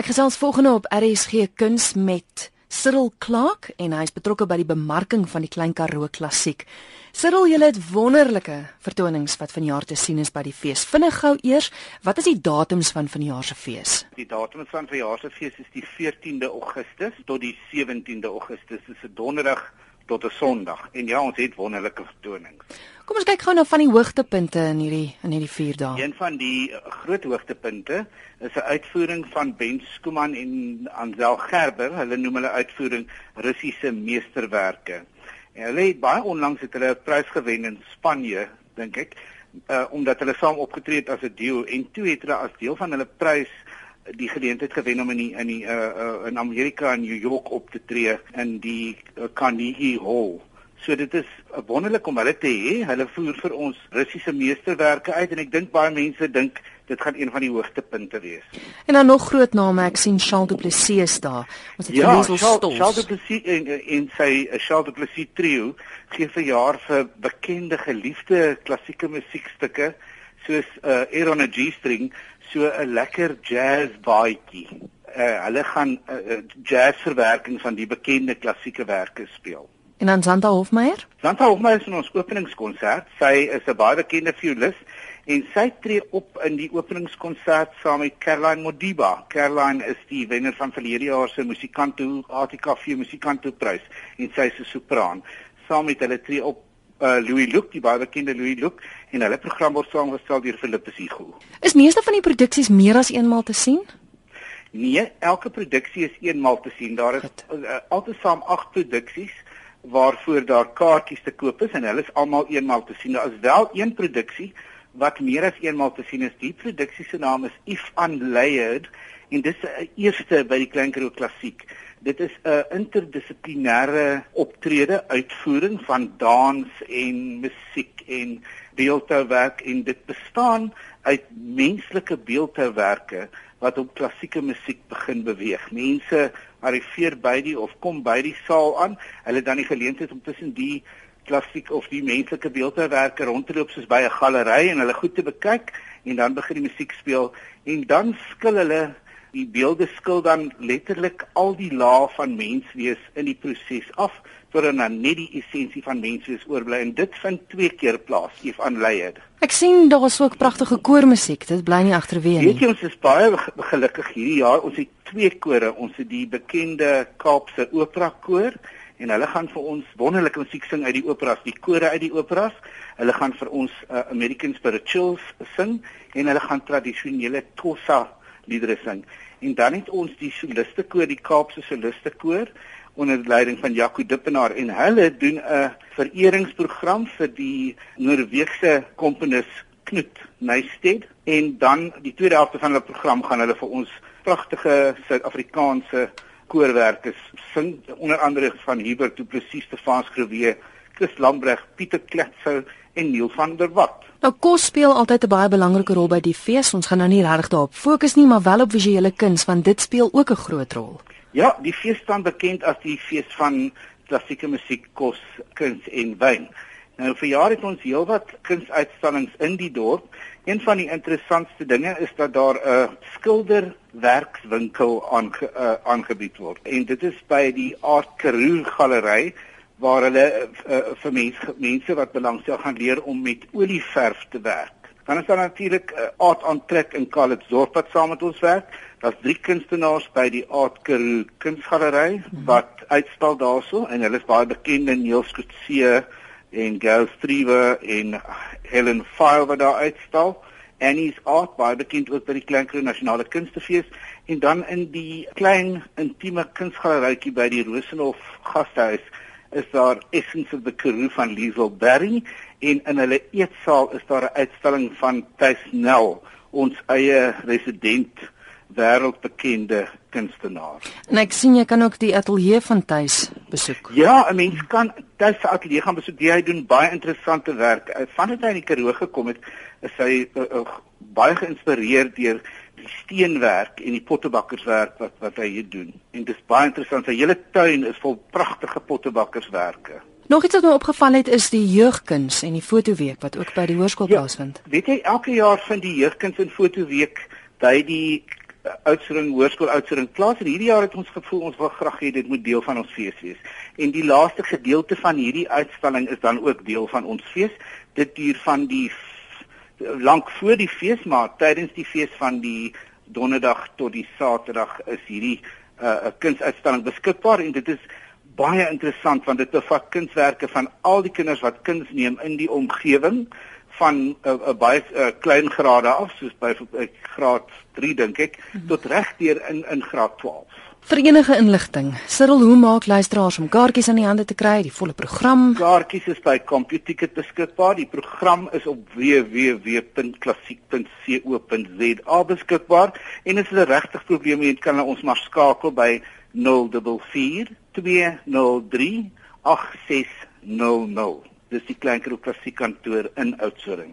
Ek gesels volgende op RSG Kuns met Cyril Clark en hy is betrokke by die bemarking van die Klein Karoo Klassiek. Cyril, jy het wonderlike vertonings wat vanjaar te sien is by die fees. Vinnig gou eers, wat is die datums van vanjaar se fees? Die datums van vanjaar se fees is die 14de Augustus tot die 17de Augustus. Dit is 'n donderdag tot 'n Sondag. En ja, ons het wonderlike vertonings. Kom ons kyk gou na van die hoogtepunte in hierdie in hierdie 4 dae. Een van die groot hoogtepunte is 'n uitvoering van Ben Skuman en Ansel Gerber. Hulle noem hulle uitvoering Russiese meesterwerke. En hulle het baie onlangs het hulle 'n prys gewen in Spanje, dink ek, uh omdat hulle saam opgetree het as 'n duo en toe het hulle as deel van hulle prys die geleentheid gewen om in die in die uh, uh in Amerika in New York op te tree in die uh, Carnegie Hall. So dit is wonderlik om hulle te hê. Hulle voer vir ons Russiese meesterwerke uit en ek dink baie mense dink dit gaan een van die hoogtepunte wees. En dan nog groot name, ek sien Charles Du Plessis daar. Ons het ja, Charles, Charles Du Plessis en en sy Charles Du Plessis trio gee vir jaar vir bekende geliefde klassieke musiekstukke soos uh, Air on a G-string, so 'n lekker jazz baadjie. Uh, hulle gaan uh, jazz verwerking van die bekende klassieke werke speel. En dan Santa Hofmeyer? Santa Hofmeyer is in ons openingskonsert. Sy is 'n baie bekende violis en sy tree op in die openingskonsert saam met Caroline Modiba. Caroline is die wenner van verlede jaar se Musikanto ATKV Musikanto prys en sy is 'n sopraan. Saam met hulle tree op uh, Louis Luc, die baie bekende Louis Luc en hulle program word saamgestel deur Philippe Sigo. Is meeste van die produksies meer as eenmaal te sien? Nee, elke produksie is eenmaal te sien. Daar is uh, altesaam 8 produksies waarvoor daar kaartjies te koop is en hulle is almal eenmaal te sien. Daar is wel een produksie wat meer as eenmaal te sien is. Die produksie se naam is If Unlayered en dis 'n eerste by die Kleinkroeg Klassiek. Dit is 'n interdissiplinêre optrede uitvoering van dans en musiek en beeldhouwerk en dit bestaan uit menslike beeldhouwerke wat op klassieke musiek begin beweeg. Mense arriveer by die of kom by die saal aan. Hulle dan die geleentheid om tussen die klassiek of die menslike beeldhouwerke rond te loop soos by 'n galery en hulle goed te bekyk en dan begin die musiek speel en dan skil hulle die beelde skil dan letterlik al die lae van menswees in die proses af totdat dan net die essensie van menswees oorbly en dit vind twee keer plaas if unlayered. Ek sien daar is ook pragtige koormusiek. Dit bly nie agterweë nie. Weet jy ons is baie gelukkig hierdie jaar. Ons het twee kore. Ons het die bekende Kaapse Opera koor en hulle gaan vir ons wonderlike musiek sing uit die operas, die kore uit die operas. Hulle gaan vir ons uh, American Spirituals sing en hulle gaan tradisionele Xhosa liedere sing. En dan het ons die soliste koor, die Kaapse soliste koor onder leiding van Jaco Dippenaar. En hulle doen 'n vereringsprogram vir die Noorse komponis Knut Neisted en dan die tweede helfte van hulle program gaan hulle vir ons pragtige Suid-Afrikaanse koorwerkers sing. Onder andere van Hubert Du Plessis, Stefan Schreuwe, Chris Lambreg, Pieter Kletsou en Neil van der Walt. Nou kos speel altyd 'n baie belangrike rol by die fees. Ons gaan nou nie regtig daarop fokus nie, maar wel op visuele kuns want dit speel ook 'n groot rol. Ja, die fees staan bekend as die fees van klassieke musiek, kos, kuns en wyn. Nou vir jare het ons heelwat kunsuitstallings in die dorp. Een van die interessantste dinge is dat daar 'n skilderwerkswinkel aange, uh, aangebied word. En dit is by die Art Karoo galery waar hulle uh, vir mense mense wat belangstel gaan leer om met olieverf te werk. Dan is daar natuurlik uh, Art Aantrek in Kalitsdorp wat saam met ons werk. Daar's drie kunstenaars by die Art Karoo kunsgalery wat uitstal daarso en hulle is baie bekend in Niels Kutse en Gail Streever en Helen File wat daar uitstal. Annie's Art baie bekend ook by die Kleinkroon Nasionale Kunstefees en dan in die klein intieme kunsgalerytjie by die Rosenhof Gasthuis is daar Essence of the Karoo van Liesel Berry en in hulle eetsaal is daar 'n uitstalling van Thys Nel, ons eie resident wêreldbekende kunstenaar. En ek sien jy kan ook die ateljee van Thys besoek. Ja, 'n mens kan Thys se ateljee gaan besoek. Hy doen baie interessante werk. Vandat hy in die Karoo gekom het, is hy uh, uh, baie geïnspireer deur steenwerk en die pottebakkerswerk wat wat hy hier doen. En dit is baie interessant. Sy hele tuin is vol pragtige pottebakkerswerke. Nog iets wat my opgeval het is die jeugkuns en die fotoweek wat ook by die hoërskool ja, plaasvind. Weet jy elke jaar vind die jeugkuns en fotoweek by die Oudtshoorn Hoërskool Oudtshoorn plaas en hierdie jaar het ons gevoel ons wil graag hê dit moet deel van ons fees wees. En die laaste gedeelte van hierdie uitstalling is dan ook deel van ons fees. Dit duur van die lank voor die fees maar tydens die fees van die donderdag tot die saterdag is hierdie 'n uh, kunsuitstalling beskikbaar en dit is baie interessant want dit bevat kunswerke van al die kinders wat kuns neem in die omgewing van 'n uh, uh, baie uh, klein grade af soos by uh, graad 3 dink ek mhm. tot regdeur in in graad 12. Vir enige inligting, Cyril, hoe maak luisteraars om kaartjies aan die hande te kry, die volle program? Kaartjies is by CompuTicket beskikbaar. Die program is op www.klassiek.co.za beskikbaar en as jy regtig probleem het, kan jy ons maar skakel by 044 203 8600. Dis die Kleinkerk Klassiek kantoor in Oudtshoorn.